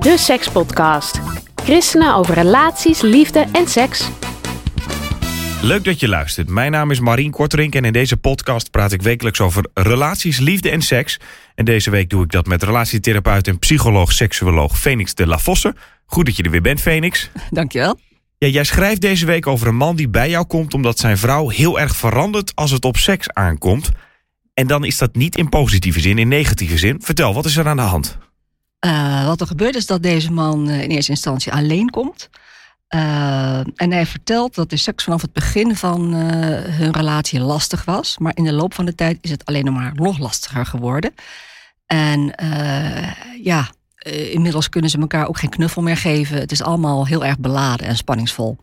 De Sekspodcast. Christenen over relaties, liefde en seks. Leuk dat je luistert. Mijn naam is Marien Korterink en in deze podcast praat ik wekelijks over relaties, liefde en seks. En deze week doe ik dat met relatietherapeut en psycholoog, seksuoloog Phoenix de La Vosse. Goed dat je er weer bent, Phoenix. Dankjewel. Ja, jij schrijft deze week over een man die bij jou komt omdat zijn vrouw heel erg verandert als het op seks aankomt. En dan is dat niet in positieve zin, in negatieve zin. Vertel, wat is er aan de hand? Uh, wat er gebeurt is dat deze man uh, in eerste instantie alleen komt. Uh, en hij vertelt dat de seks vanaf het begin van hun relatie lastig was. Maar in de loop van de tijd is het alleen maar nog lastiger geworden. En ja, inmiddels kunnen ze elkaar ook geen knuffel meer geven. Het is allemaal heel erg beladen en spanningsvol.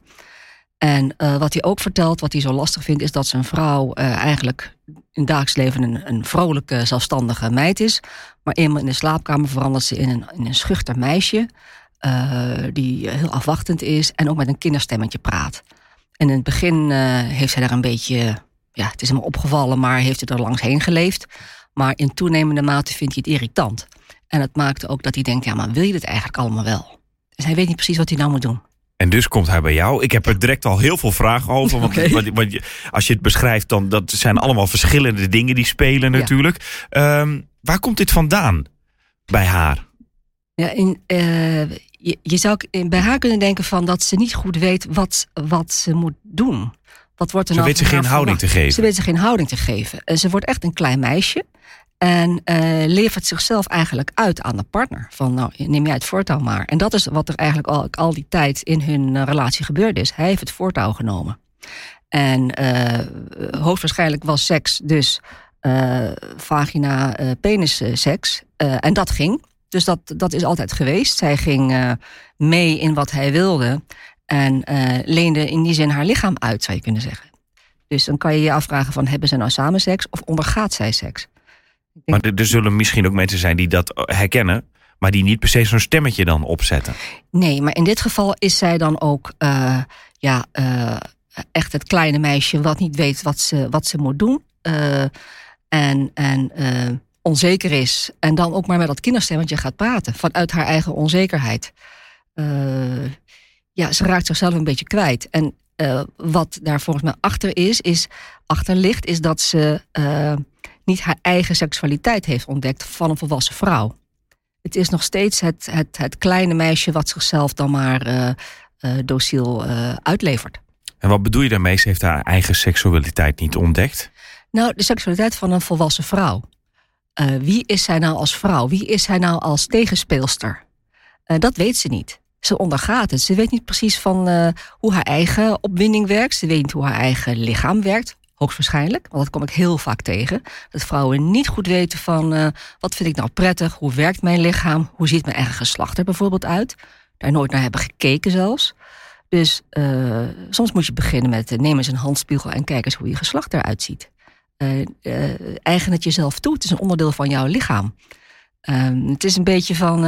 En wat hij ook vertelt, wat hij zo lastig vindt, is dat zijn vrouw eigenlijk in het dagelijks leven een, een vrolijke, zelfstandige meid is. Maar eenmaal in de slaapkamer verandert ze in een, in een schuchter meisje. Uh, die heel afwachtend is en ook met een kinderstemmetje praat. En in het begin heeft zij daar een beetje, ja, het is hem opgevallen, maar heeft het er langs heen geleefd. Maar in toenemende mate vindt hij het irritant. En het maakte ook dat hij denkt, ja, maar wil je dit eigenlijk allemaal wel? Dus hij weet niet precies wat hij nou moet doen. En dus komt hij bij jou. Ik heb er direct al heel veel vragen over. Want, okay. want, want als je het beschrijft, dan dat zijn allemaal verschillende dingen die spelen natuurlijk. Ja. Um, waar komt dit vandaan bij haar? Ja, in, uh, je, je, zou bij haar kunnen denken van dat ze niet goed weet wat, wat ze moet doen. Wat wordt er ze nou weet ze geen houding te geven. Ze weet ze geen houding te geven. En ze wordt echt een klein meisje. En uh, levert zichzelf eigenlijk uit aan de partner. Van nou, neem jij het voortouw maar. En dat is wat er eigenlijk al, al die tijd in hun uh, relatie gebeurd is. Hij heeft het voortouw genomen. En uh, hoogstwaarschijnlijk was seks dus vagina-penis seks. en dat ging. Dus dat, dat is altijd geweest. Zij ging mee in wat hij wilde. En leende in die zin haar lichaam uit, zou je kunnen zeggen. Dus dan kan je je afvragen van hebben ze nou samen seks of ondergaat zij seks? Maar er, er, zullen misschien ook mensen zijn die dat herkennen, maar die niet per se zo'n stemmetje dan opzetten. Nee, maar in dit geval is zij dan ook uh, ja, uh, echt het kleine meisje wat niet weet wat ze, wat ze moet doen. Uh, en en onzeker is. En dan ook maar met dat kinderstemmetje gaat praten vanuit haar eigen onzekerheid. ja, ze raakt zichzelf een beetje kwijt. En wat daar volgens mij achter is, is achter ligt, is dat ze niet haar eigen seksualiteit heeft ontdekt van een volwassen vrouw. Het is nog steeds het, het, het kleine meisje wat zichzelf dan maar uh, uh, dociel uh, uitlevert. En wat bedoel je daarmee? Ze heeft haar eigen seksualiteit niet ontdekt? Nou, de seksualiteit van een volwassen vrouw. wie is zij nou als vrouw? Wie is zij nou als tegenspeelster? dat weet ze niet. Ze ondergaat het. Ze weet niet precies van hoe haar eigen opwinding werkt. Ze weet niet hoe haar eigen lichaam werkt hoogstwaarschijnlijk, want dat kom ik heel vaak tegen. Dat vrouwen niet goed weten van uh, wat vind ik nou prettig, hoe werkt mijn lichaam, hoe ziet mijn eigen geslacht er bijvoorbeeld uit. Daar nooit naar hebben gekeken zelfs. Dus uh, soms moet je beginnen met uh, neem eens een handspiegel en kijk eens hoe je geslacht eruit ziet. eigen het jezelf toe, het is een onderdeel van jouw lichaam. Ehm, het is een beetje van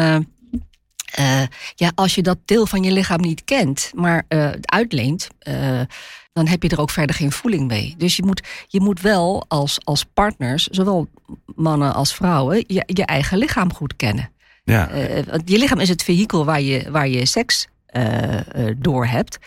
uh, ja, als je dat deel van je lichaam niet kent, maar uh, uitleent, uh, dan heb je er ook verder geen voeling mee. Dus je moet, je moet wel als, als partners, zowel mannen als vrouwen, je, je eigen lichaam goed kennen. Ja. want je lichaam is het vehikel waar je, waar je seks door hebt.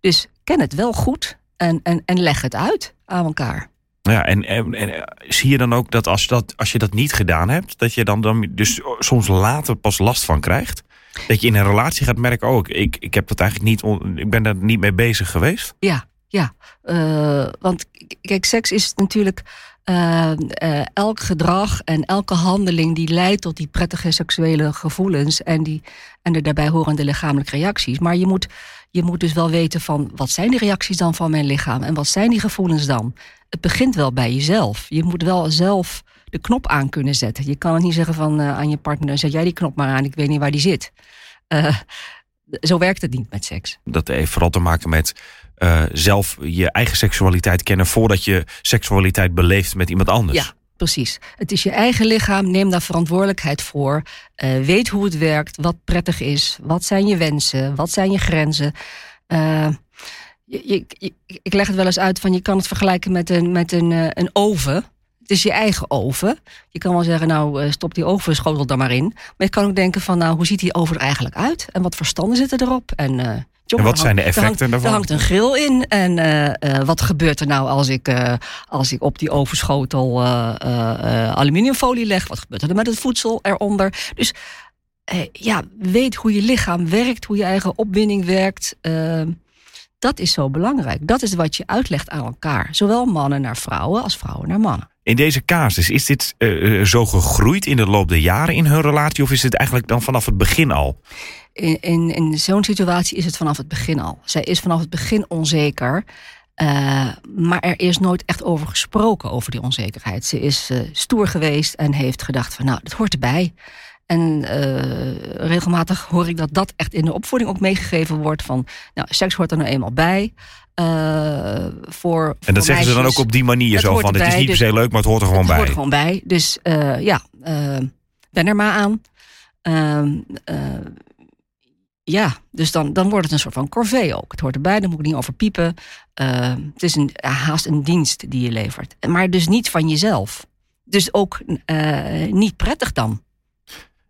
Dus ken het wel goed en, en, en leg het uit aan elkaar. Ja, en, en, en, zie je dan ook dat als, dat als je dat niet gedaan hebt, dat je dan, dan dus soms later pas last van krijgt? Dat je in een relatie gaat merken, oh, ik, ik heb dat eigenlijk niet, ik ben daar niet mee bezig geweest. Ja, Ja, uh, want kijk, seks is natuurlijk uh, uh, elk gedrag en elke handeling die leidt tot die prettige seksuele gevoelens en, die, en de daarbij horende lichamelijke reacties. Maar je moet, je moet dus wel weten van wat zijn die reacties dan van mijn lichaam en wat zijn die gevoelens dan? Het begint wel bij jezelf. Je moet wel zelf de knop aan kunnen zetten. Je kan het niet zeggen van aan je partner, zet jij die knop maar aan, ik weet niet waar die zit. zo werkt het niet met seks. Dat heeft vooral te maken met uh, zelf je eigen seksualiteit kennen voordat je seksualiteit beleeft met iemand anders. Ja, precies. Het is je eigen lichaam, neem daar verantwoordelijkheid voor. Uh, weet hoe het werkt, wat prettig is, wat zijn je wensen, wat zijn je grenzen. Uh, je, je, ik leg het wel eens uit van je kan het vergelijken met een, met een, een oven. Het is je eigen oven. Je kan wel zeggen, nou stop die ovenschotel dan maar in. Maar je kan ook denken van, nou hoe ziet die oven er eigenlijk uit? En wat voor standen zitten erop? En en wat zijn de effecten daarvan? Er hangt een grill in. En uh, uh, wat gebeurt er nou als ik, als ik op die ovenschotel aluminiumfolie leg? Wat gebeurt er met het voedsel eronder? Dus ja, weet hoe je lichaam werkt, hoe je eigen opwinding werkt. dat is zo belangrijk. Dat is wat je uitlegt aan elkaar. Zowel mannen naar vrouwen als vrouwen naar mannen. In deze casus, is dit uh, zo gegroeid in de loop der jaren in hun relatie... of is het eigenlijk dan vanaf het begin al? In, in, zo'n situatie is het vanaf het begin al. Zij is vanaf het begin onzeker... Uh, maar er is nooit echt over gesproken, over die onzekerheid. Ze is stoer geweest en heeft gedacht van nou, dat hoort erbij. En regelmatig hoor ik dat dat echt in de opvoeding ook meegegeven wordt van nou, seks hoort er nou eenmaal bij. Uh, voor, en dat zeggen ze dan ook op die manier zo van: het is niet per se dus, leuk, maar het hoort er gewoon het bij. Het hoort er gewoon bij. Dus uh, ja, uh, ben er maar aan. Ehm, ja, dus dan, dan wordt het een soort van corvée ook. Het hoort erbij, daar moet ik niet over piepen. Ehm, het is een, haast een dienst die je levert. Maar dus niet van jezelf. Dus ook niet prettig dan.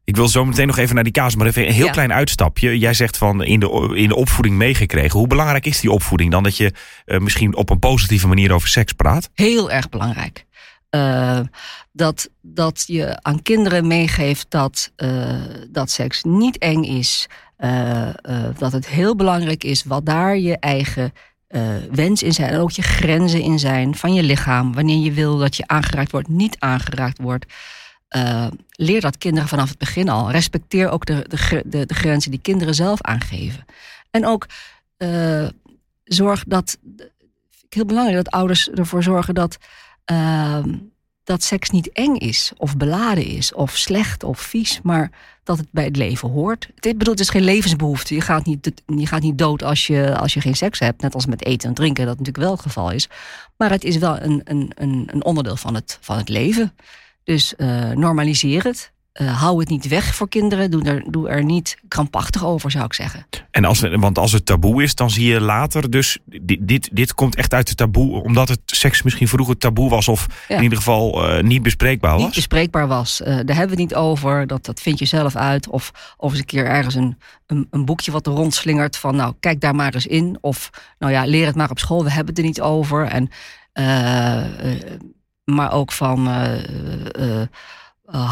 Ik wil zo meteen nog even naar die kaas, maar even een heel klein uitstapje. Jij zegt van in de, in de opvoeding meegekregen. Hoe belangrijk is die opvoeding dan? Dat je uh, misschien op een positieve manier over seks praat? Heel erg belangrijk. Uh, dat, dat je aan kinderen meegeeft dat, uh, dat seks niet eng is. dat het heel belangrijk is wat daar je eigen wens in zijn. En ook je grenzen in zijn van je lichaam. Wanneer je wil dat je aangeraakt wordt, niet aangeraakt wordt. Uh, leer dat kinderen vanaf het begin al. Respecteer ook de, de, de, de grenzen die kinderen zelf aangeven. En ook uh, zorg dat. Heel belangrijk dat ouders ervoor zorgen dat. Uh, dat seks niet eng is, of beladen is, of slecht of vies, maar dat het bij het leven hoort. Ik bedoel, het is geen levensbehoefte. Je gaat niet, je gaat niet dood als je, als je geen seks hebt, net als met eten en drinken, dat natuurlijk wel het geval is. Maar het is wel een, een, een onderdeel van het, van het leven. Dus uh, normaliseer het. Uh, hou het niet weg voor kinderen. Doe er, doe er niet krampachtig over, zou ik zeggen. En als, want als het taboe is, dan zie je later dus... Dit, dit, dit komt echt uit het taboe... omdat het seks misschien vroeger taboe was... of ja. in ieder geval uh, niet bespreekbaar was? Niet bespreekbaar was. Uh, daar hebben we het niet over. Dat, dat vind je zelf uit. Of, of eens een keer ergens een, een, een, boekje wat er rondslingert... van nou, kijk daar maar eens in. Of nou ja, leer het maar op school. We hebben het er niet over. En maar ook van uh, uh,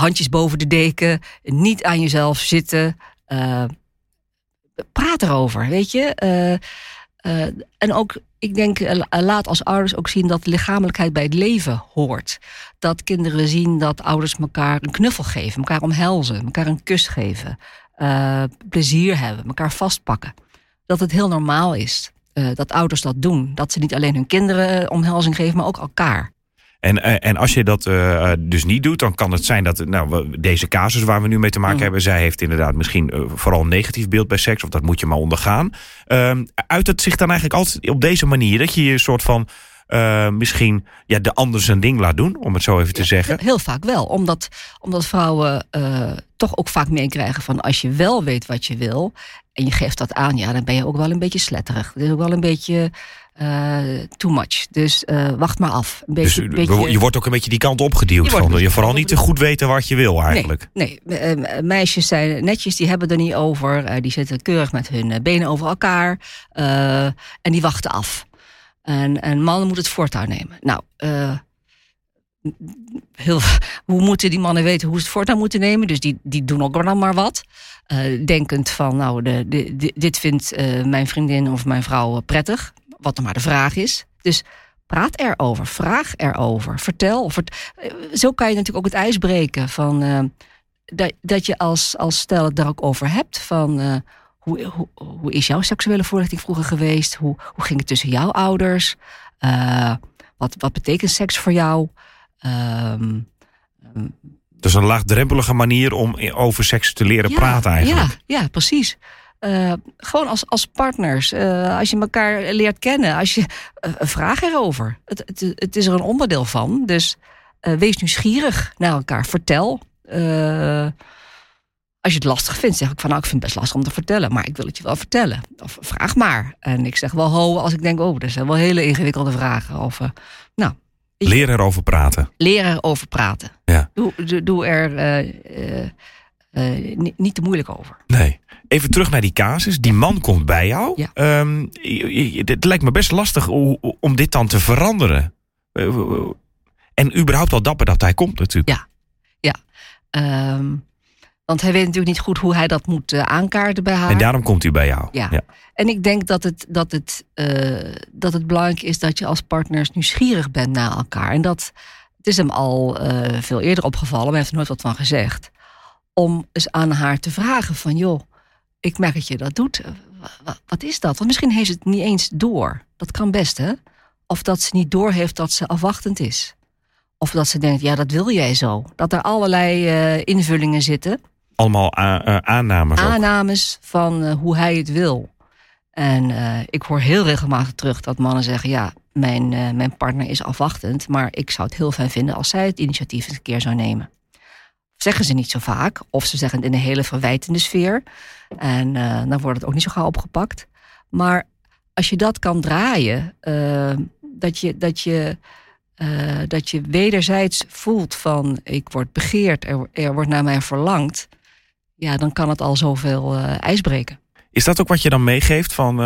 handjes boven de deken, niet aan jezelf zitten. praat erover, weet je. en ook, ik denk, laat als ouders ook zien dat lichamelijkheid bij het leven hoort. Dat kinderen zien dat ouders elkaar een knuffel geven, elkaar omhelzen, elkaar een kus geven, plezier hebben, elkaar vastpakken. Dat het heel normaal is. dat ouders dat doen. Dat ze niet alleen hun kinderen omhelzing geven, maar ook elkaar. En, eh, en als je dat uh, dus niet doet, dan kan het zijn dat nou, deze casus waar we nu mee te maken mm. hebben, zij heeft inderdaad misschien uh, vooral een negatief beeld bij seks, of dat moet je maar ondergaan. Uh, uit het zich dan eigenlijk altijd op deze manier, dat je je soort van misschien ja, de ander zijn ding laat doen, om het zo even te zeggen? Heel vaak wel, omdat, omdat vrouwen toch ook vaak meekrijgen van als je wel weet wat je wil en je geeft dat aan, ja, dan ben je ook wel een beetje sletterig. Het is ook wel een beetje too much. Dus uh, wacht maar af. Een beetje, dus, beetje, je wordt ook een beetje die kant opgeduwd. Je, van, je vooral niet te goed weten wat je wil eigenlijk. Nee, nee. Meisjes zijn netjes, die hebben er niet over. die zitten keurig met hun benen over elkaar. en die wachten af. En, en mannen moeten het voortouw nemen. Nou, heel, hoe moeten die mannen weten hoe ze het voortouw moeten nemen? Dus die, die doen ook dan maar wat. denkend van, nou, de, de, dit vindt mijn vriendin of mijn vrouw prettig wat dan maar de vraag is. Dus praat erover, vraag erover, vertel. Vert, eh, zo kan je natuurlijk ook het ijs breken van uh, dat, dat je als, als stel het daar ook over hebt van uh, hoe, hoe, hoe is jouw seksuele voorlichting vroeger geweest? Hoe, hoe ging het tussen jouw ouders? Uh, wat, wat betekent seks voor jou? Um, um, dus een laagdrempelige manier om over seks te leren ja, praten eigenlijk. Ja, ja precies. Uh, gewoon als, als partners. Uh, als je elkaar leert kennen. Als je, uh, vraag erover. Het, het, het, is er een onderdeel van. Dus wees nieuwsgierig naar elkaar. Vertel. als je het lastig vindt, zeg ik van nou, ik vind het best lastig om te vertellen. Maar ik wil het je wel vertellen. Of vraag maar. En ik zeg wel ho als ik denk, oh, dat zijn wel hele ingewikkelde vragen. Of nou. Leren erover praten. Leren erover praten. Ja. Doe, doe, doe er niet te moeilijk over. Nee. Even terug naar die casus. Die man komt bij jou. Ja. Um, het lijkt me best lastig om dit dan te veranderen. En überhaupt wel dapper dat hij komt natuurlijk. Ja, ja. Um, want hij weet natuurlijk niet goed hoe hij dat moet uh, aankaarten bij haar. En daarom komt hij bij jou. Ja. ja. En ik denk dat het, dat, het, uh, dat het belangrijk is dat je als partners nieuwsgierig bent naar elkaar. En dat het is hem al uh, veel eerder opgevallen, maar hij heeft er nooit wat van gezegd. Om eens aan haar te vragen van joh, ik merk dat je dat doet. Wat is dat? Want misschien heeft ze het niet eens door. Dat kan best, hè? Of dat ze niet door heeft dat ze afwachtend is. Of dat ze denkt, ja, dat wil jij zo. Dat er allerlei uh, invullingen zitten. Allemaal aannames. Aannames van uh, hoe hij het wil. En uh, ik hoor heel regelmatig terug dat mannen zeggen: Ja, mijn, mijn partner is afwachtend. Maar ik zou het heel fijn vinden als zij het initiatief eens een keer zou nemen zeggen ze niet zo vaak. Of ze zeggen het in een hele verwijtende sfeer. En uh, dan wordt het ook niet zo gauw opgepakt. Maar als je dat kan draaien, uh, dat, je, dat, je, uh, dat je wederzijds voelt van ik word begeerd, er, er wordt naar mij verlangd. Ja, dan kan het al zoveel ijs breken. Is dat ook wat je dan meegeeft van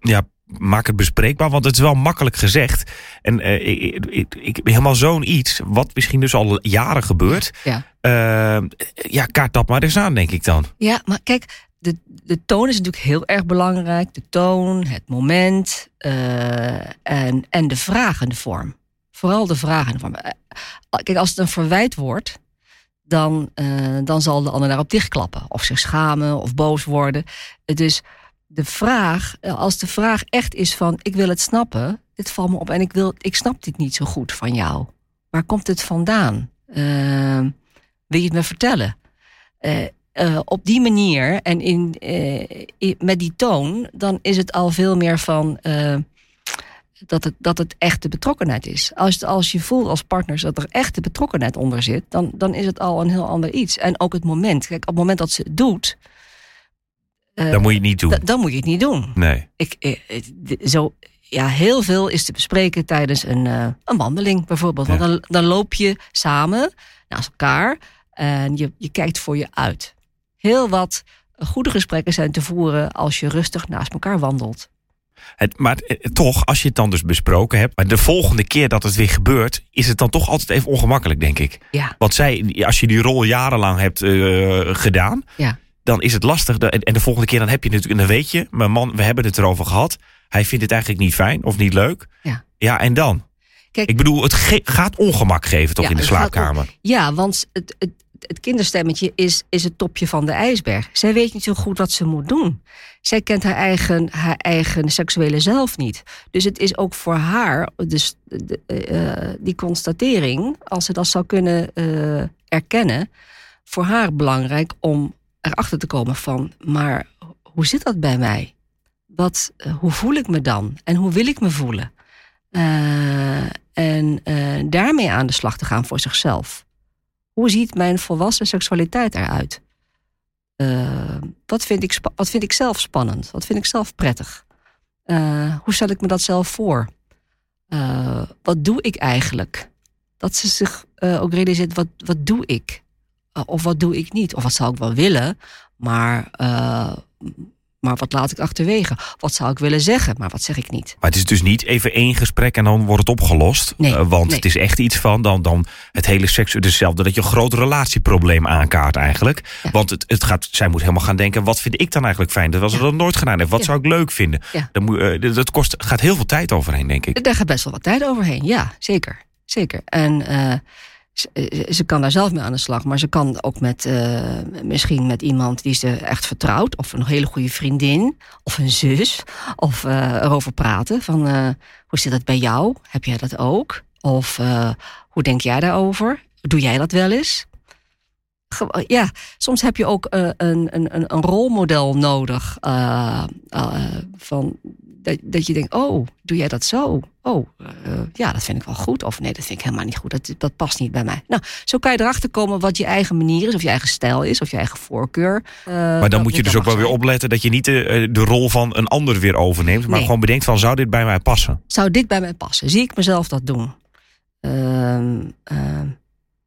ja, maak het bespreekbaar, want het is wel makkelijk gezegd. En uh, ik, ik, ik helemaal zo'n iets, wat misschien dus al jaren gebeurt. Ja. Uh, ja, kaart dat maar eens aan, denk ik dan. Ja, maar kijk, de, de toon is natuurlijk heel erg belangrijk. De toon, het moment uh, en, en de vragende vorm. Vooral de vragende vorm. Kijk, als het een verwijt wordt, dan, dan zal de ander daarop dichtklappen. Of zich schamen of boos worden. Dus de vraag, eh, als de vraag echt is van ik wil het snappen, dit valt me op en ik, wil, ik snap dit niet zo goed van jou. Waar komt het vandaan? Uh, wil je het me vertellen? Uh, uh, op die manier en in, met die toon, dan is het al veel meer van dat, het, dat het echte betrokkenheid is. Als, als je voelt als partners dat er echte betrokkenheid onder zit, dan, dan is het al een heel ander iets. En ook het moment. Kijk, op het moment dat ze het doet, dan moet je het niet doen. Dan moet je het niet doen. Nee. Ik, eh, zo, ja, heel veel is te bespreken tijdens een, uh, een wandeling bijvoorbeeld. Want dan, dan loop je samen naast elkaar en je, je kijkt voor je uit. Heel wat goede gesprekken zijn te voeren als je rustig naast elkaar wandelt. Het, maar toch, als je het dan dus besproken hebt, maar de volgende keer dat het weer gebeurt, is het dan toch altijd even ongemakkelijk, denk ik. Ja. Want zij, als je die rol jarenlang hebt uh, gedaan, ja dan is het lastig. En de volgende keer dan heb je natuurlijk, en dan weet je, mijn man, we hebben het erover gehad. Hij vindt het eigenlijk niet fijn of niet leuk. Ja, ja en dan? Kijk, ik bedoel, het gaat ongemak geven toch ja, in de slaapkamer? ja, want het, het, het kinderstemmetje is, is het topje van de ijsberg. Zij weet niet zo goed wat ze moet doen. Zij kent haar eigen, haar eigen seksuele zelf niet. Dus het is ook voor haar, dus de, uh, die constatering, als ze dat zou kunnen uh, erkennen, voor haar belangrijk om erachter te komen van, maar hoe zit dat bij mij? Wat, uh, hoe voel ik me dan? En hoe wil ik me voelen? Uh, en uh, daarmee aan de slag te gaan voor zichzelf. Hoe ziet mijn volwassen seksualiteit eruit? wat, vind ik wat vind ik zelf spannend? Wat vind ik zelf prettig? hoe stel ik me dat zelf voor? wat doe ik eigenlijk? Dat ze zich ook realiseert, wat, wat doe ik? Uh, of wat doe ik niet? Of wat zou ik wel willen, maar uh, maar wat laat ik achterwege? Wat zou ik willen zeggen, maar wat zeg ik niet? Maar het is dus niet even één gesprek en dan wordt het opgelost. Nee, Uh, want nee. het is echt iets van dan, dan het hele seks. Hetzelfde dat je een groot relatieprobleem aankaart eigenlijk. Ja. Want het, het gaat, zij moet helemaal gaan denken: wat vind ik dan eigenlijk fijn? Dat was Ja. dat nooit gedaan heeft. Wat Ja. zou ik leuk vinden? Ja. Dan moet, eh, dat kost, gaat heel veel tijd overheen, denk ik. Daar gaat best wel wat tijd overheen, ja, zeker. zeker. En eh, ze, eh, ze kan daar zelf mee aan de slag, maar ze kan ook met eh, misschien met iemand die ze echt vertrouwt, of een hele goede vriendin, of een zus, of eh, erover praten. Van hoe zit dat bij jou? Heb jij dat ook? Of hoe denk jij daarover? Doe jij dat wel eens? Ja, soms heb je ook een, een, een, rolmodel nodig. van, dat, dat je denkt, oh, doe jij dat zo? Oh, eh, ja, dat vind ik wel goed. Of nee, dat vind ik helemaal niet goed. Dat, dat past niet bij mij. Nou, zo kan je erachter komen wat je eigen manier is, of je eigen stijl is, of je eigen voorkeur. Eh, Maar dan moet je dus ook wel weer op. opletten dat je niet de, de rol van een ander weer overneemt. Maar Nee. gewoon bedenkt van zou dit bij mij passen? Zou dit bij mij passen? Zie ik mezelf dat doen? Ehm, ehm,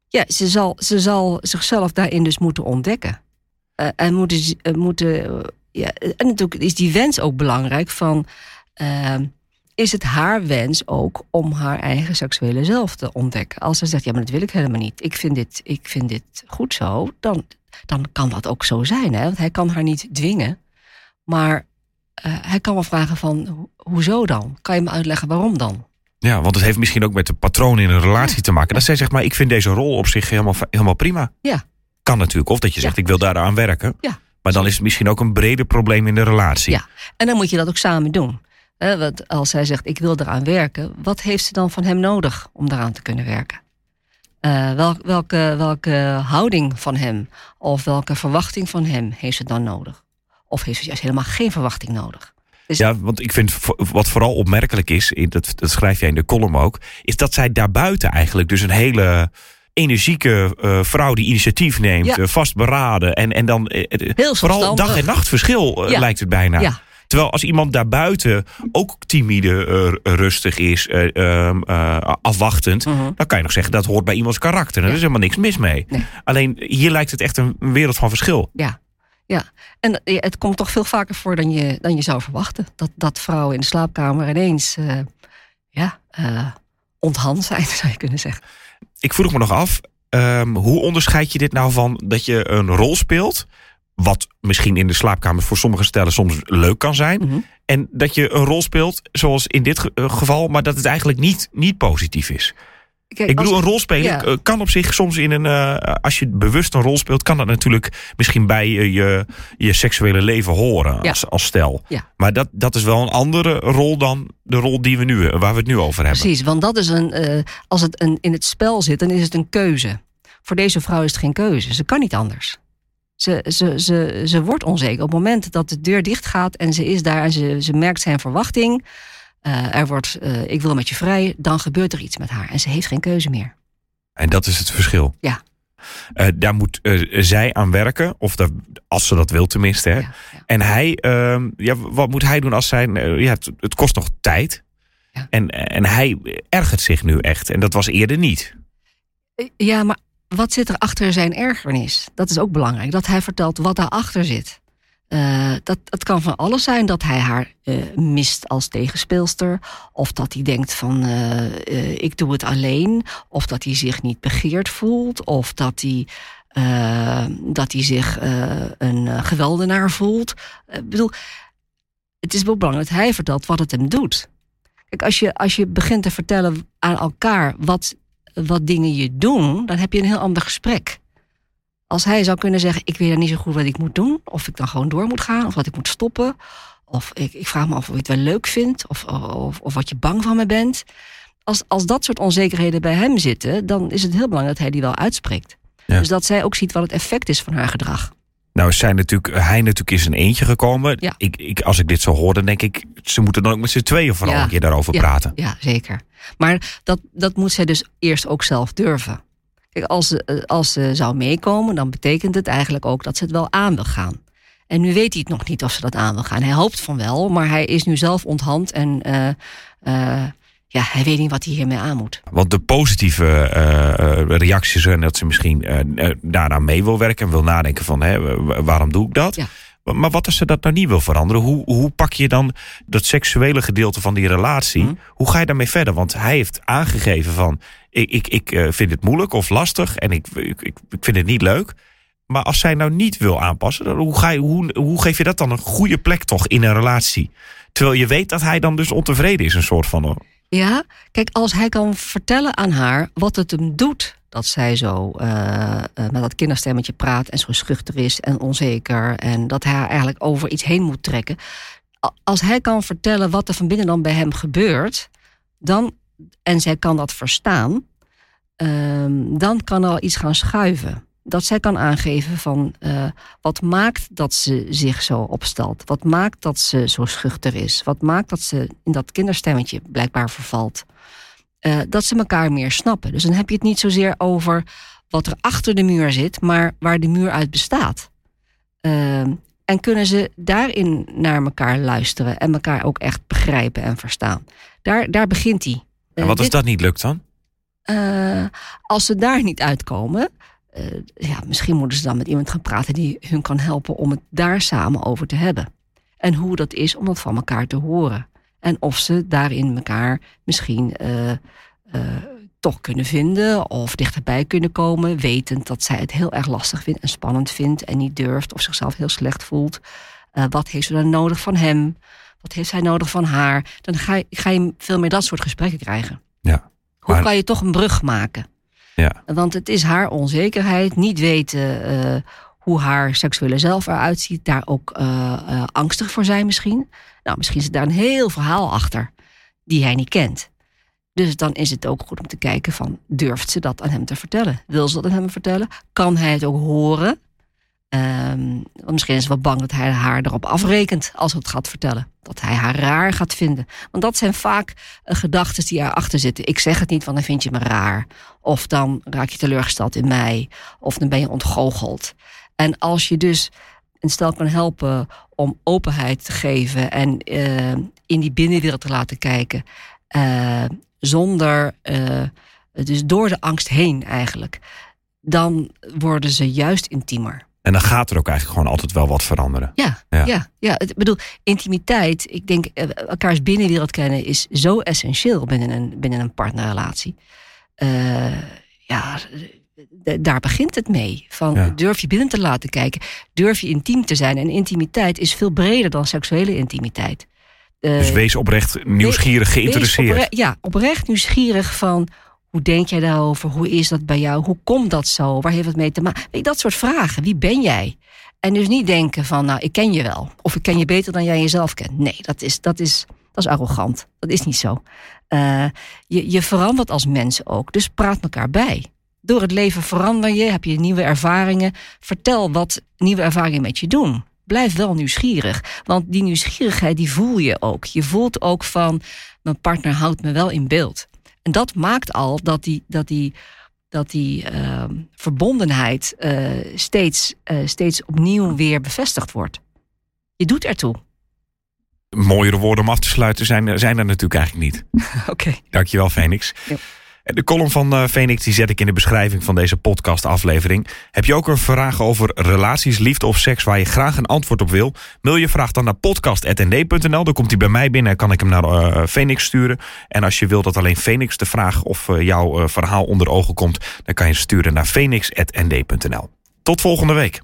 ja, ze zal, ze zal zichzelf daarin dus moeten ontdekken. Eh, en moeten, eh, moeten, eh, ja, en natuurlijk is die wens ook belangrijk van... ehm, is het haar wens ook om haar eigen seksuele zelf te ontdekken? Als ze zegt, ja, maar dat wil ik helemaal niet. Ik vind dit, ik vind dit goed zo. Dan, dan kan dat ook zo zijn. Hè? Want hij kan haar niet dwingen. Maar eh, hij kan wel vragen van, ho- hoezo dan? Kan je me uitleggen waarom dan? Ja, want het heeft misschien ook met de patroon in een relatie te maken. Dat zij zegt, maar ik vind deze rol op zich helemaal, helemaal prima. Ja. Kan natuurlijk. Of dat je zegt, ik wil daaraan werken. Ja. Maar dan is het misschien ook een breder probleem in de relatie. Ja. En dan moet je dat ook samen doen. Want als zij zegt, ik wil eraan werken, wat heeft ze dan van hem nodig om daaraan te kunnen werken? Wel, welke, welke houding van hem of welke verwachting van hem heeft ze dan nodig? Of heeft ze juist helemaal geen verwachting nodig? Dus Ja, want ik vind wat vooral opmerkelijk is, dat, dat schrijf jij in de column ook, is dat zij daarbuiten eigenlijk dus een hele energieke eh, vrouw die initiatief neemt, Ja. eh, vastberaden en, en dan eh, Heel vooral dag en nacht verschil Ja. lijkt het bijna. Ja. Terwijl als iemand daarbuiten ook timide, rustig is, eh, ehm, eh, afwachtend, Mhm. dan kan je nog zeggen dat hoort bij iemands karakter. Er is helemaal niks mis mee. Nee. Alleen hier lijkt het echt een wereld van verschil. Ja, ja. En het komt toch veel vaker voor dan je, dan je zou verwachten. Dat, dat vrouwen in de slaapkamer ineens ja, onthand zijn, zou je kunnen zeggen. Ik vroeg me nog af, ehm, hoe onderscheid je dit nou van dat je een rol speelt, wat misschien in de slaapkamer voor sommige stellen soms leuk kan zijn, Mhm. en dat je een rol speelt, zoals in dit ge- eh, geval, maar dat het eigenlijk niet, niet positief is. Kijk, Ik bedoel, een rol spelen ja. eh, kan op zich soms in een. eh, als je bewust een rol speelt, kan dat natuurlijk misschien bij je, je, je seksuele leven horen Ja. als, als stel. Ja. Maar dat, dat is wel een andere rol dan de rol die we nu, eh, waar we het nu over hebben. Precies, want dat is een, eh, als het een, in het spel zit, dan is het een keuze. Voor deze vrouw is het geen keuze. Ze kan niet anders. Ze, ze, ze, ze wordt onzeker. Op het moment dat de deur dicht gaat en ze is daar en ze, ze merkt zijn verwachting. Eh, er wordt, eh, ik wil met je vrij, dan gebeurt er iets met haar. En ze heeft geen keuze meer. En dat is het verschil. Ja. Eh, daar moet zij aan werken, of dat, als ze dat wil tenminste. Hè. Ja, ja. En hij, ehm, ja, wat moet hij doen als zijn. eh, ja, het, het kost nog tijd. Ja. En, en hij ergert zich nu echt. En dat was eerder niet. Ja, maar wat zit er achter zijn ergernis? Dat is ook belangrijk. Dat hij vertelt wat daarachter zit. Eh, dat, het kan van alles zijn dat hij haar eh, mist als tegenspeelster. Of dat hij denkt van eh, ik doe het alleen. Of dat hij zich niet begeerd voelt. Of dat hij, dat hij zich een geweldenaar voelt. Ik bedoel, het is wel belangrijk dat hij vertelt wat het hem doet. Kijk, als je, als je begint te vertellen aan elkaar wat wat dingen je doen, dan heb je een heel ander gesprek. Als hij zou kunnen zeggen: Ik weet niet zo goed wat ik moet doen, of ik dan gewoon door moet gaan, of wat ik moet stoppen, of ik, ik vraag me af of je het wel leuk vindt, of, of, of wat je bang van me bent. Als, als dat soort onzekerheden bij hem zitten, dan is het heel belangrijk dat hij die wel uitspreekt. Ja. Dus dat zij ook ziet wat het effect is van haar gedrag. Nou, is zij natuurlijk, hij natuurlijk is een eentje gekomen. Ja. Ik, ik, als ik dit zo hoor, dan denk ik, ze moeten dan ook met z'n tweeën vooral Ja. een keer daarover praten. Ja, zeker. Maar dat, dat moet zij dus eerst ook zelf durven. Kijk, als ze, eh, als ze zou meekomen, dan betekent het eigenlijk ook dat ze het wel aan wil gaan. En nu weet hij het nog niet of ze dat aan wil gaan. Hij hoopt van wel, maar hij is nu zelf onthand en eh, eh, ja, hij weet niet wat hij hiermee aan moet. Want de positieve reacties zijn dat ze misschien daaraan mee wil werken en wil nadenken van hè, wa- waarom doe ik dat? Ja. Maar wat als ze dat nou niet wil veranderen? Hoe, hoe pak je dan dat seksuele gedeelte van die relatie? Hm. Hoe ga je daarmee verder? Want hij heeft aangegeven van... ik, ik, ik eh, vind het moeilijk of lastig en ik, ik, ik vind het niet leuk. Maar als zij nou niet wil aanpassen... dan hoe, ga je, hoe, hoe geef je dat dan een goede plek toch in een relatie? Terwijl je weet dat hij dan dus ontevreden is, een soort van... Ja, kijk, als hij kan vertellen aan haar wat het hem doet dat zij zo eh, eh, met dat kinderstemmetje praat en zo schuchter is en onzeker en dat hij haar eigenlijk over iets heen moet trekken. Als hij kan vertellen wat er van binnen dan bij hem gebeurt, dan, en zij kan dat verstaan, ehm, dan kan er al iets gaan schuiven. Dat zij kan aangeven van eh, wat maakt dat ze zich zo opstelt? Wat maakt dat ze zo schuchter is? Wat maakt dat ze in dat kinderstemmetje blijkbaar vervalt? Eh, dat ze elkaar meer snappen. Dus dan heb je het niet zozeer over wat er achter de muur zit, maar waar de muur uit bestaat. Ehm, en kunnen ze daarin naar elkaar luisteren en elkaar ook echt begrijpen en verstaan. Daar, daar begint hij. En wat als dat niet lukt dan? Eh, als ze daar niet uitkomen, eh, ja, misschien moeten ze dan met iemand gaan praten die hun kan helpen om het daar samen over te hebben. En hoe dat is om dat van elkaar te horen. En of ze daarin elkaar misschien eh, eh, toch kunnen vinden of dichterbij kunnen komen, wetend dat zij het heel erg lastig vindt en spannend vindt en niet durft of zichzelf heel slecht voelt. Eh, wat heeft ze dan nodig van hem? Wat heeft zij nodig van haar? Dan ga je, ga je veel meer dat soort gesprekken krijgen. Ja. Hoe Maar- kan je toch een brug maken? Ja. Want het is haar onzekerheid, niet weten eh, hoe haar seksuele zelf eruit ziet, daar ook eh, eh, angstig voor zijn misschien. Nou, misschien zit daar een heel verhaal achter die hij niet kent. Dus dan is het ook goed om te kijken van, durft ze dat aan hem te vertellen? Wil ze dat aan hem vertellen? Kan hij het ook horen? Ehm, misschien is ze wel bang dat hij haar erop afrekent als ze het gaat vertellen. Dat hij haar raar gaat vinden. Want dat zijn vaak eh, gedachten die erachter zitten. Ik zeg het niet, want dan vind je me raar. Of dan raak je teleurgesteld in mij. Of dan ben je ontgoocheld. En als je dus een stel kan helpen om openheid te geven en eh, in die binnenwereld te laten kijken, eh, zonder, dus door de angst heen eigenlijk, dan worden ze juist intiemer. En dan gaat er ook eigenlijk gewoon altijd wel wat veranderen. Ja, Ja. ja. ja, Ik bedoel, intimiteit, ik denk, eh, elkaars binnenwereld kennen is zo essentieel binnen een, binnen een partnerrelatie. Eh, ja, daar begint het mee. Van, Ja. Durf je binnen te laten kijken, durf je intiem te zijn. En intimiteit is veel breder dan seksuele intimiteit. Eh, Dus wees oprecht nieuwsgierig, geïnteresseerd. opre- ja, oprecht nieuwsgierig van hoe denk jij daarover? Hoe is dat bij jou? Hoe komt dat zo? Waar heeft het mee te maken? Dat soort vragen. Wie ben jij? En dus niet denken van, nou, ik ken je wel. Of ik ken je beter dan jij jezelf kent. Nee, dat is, dat is, dat is arrogant. Dat is niet zo. Eh, je, je verandert als mens ook. Dus praat elkaar bij. Door het leven verander je, heb je nieuwe ervaringen. Vertel wat nieuwe ervaringen met je doen. Blijf wel nieuwsgierig. Want die nieuwsgierigheid, die voel je ook. Je voelt ook van, mijn partner houdt me wel in beeld. En dat maakt al dat die, dat die, dat die ehm, verbondenheid eh, steeds, eh, steeds opnieuw weer bevestigd wordt. Je doet ertoe. Mooiere woorden om af te sluiten zijn, er- zijn er natuurlijk eigenlijk niet. Oké. Dankjewel, Phoenix. Ja. De column van eh, Phoenix die zet ik in de beschrijving van deze podcastaflevering. Heb je ook een vraag over relaties, liefde of seks waar je graag een antwoord op wil? Mail je vraag dan naar podcast.nd.nl. Dan komt hij bij mij binnen en kan ik hem naar eh, Phoenix sturen. En als je wil dat alleen Phoenix de vraag of eh, jouw verhaal onder ogen komt, dan kan je sturen naar phoenix.nd.nl. Tot volgende week.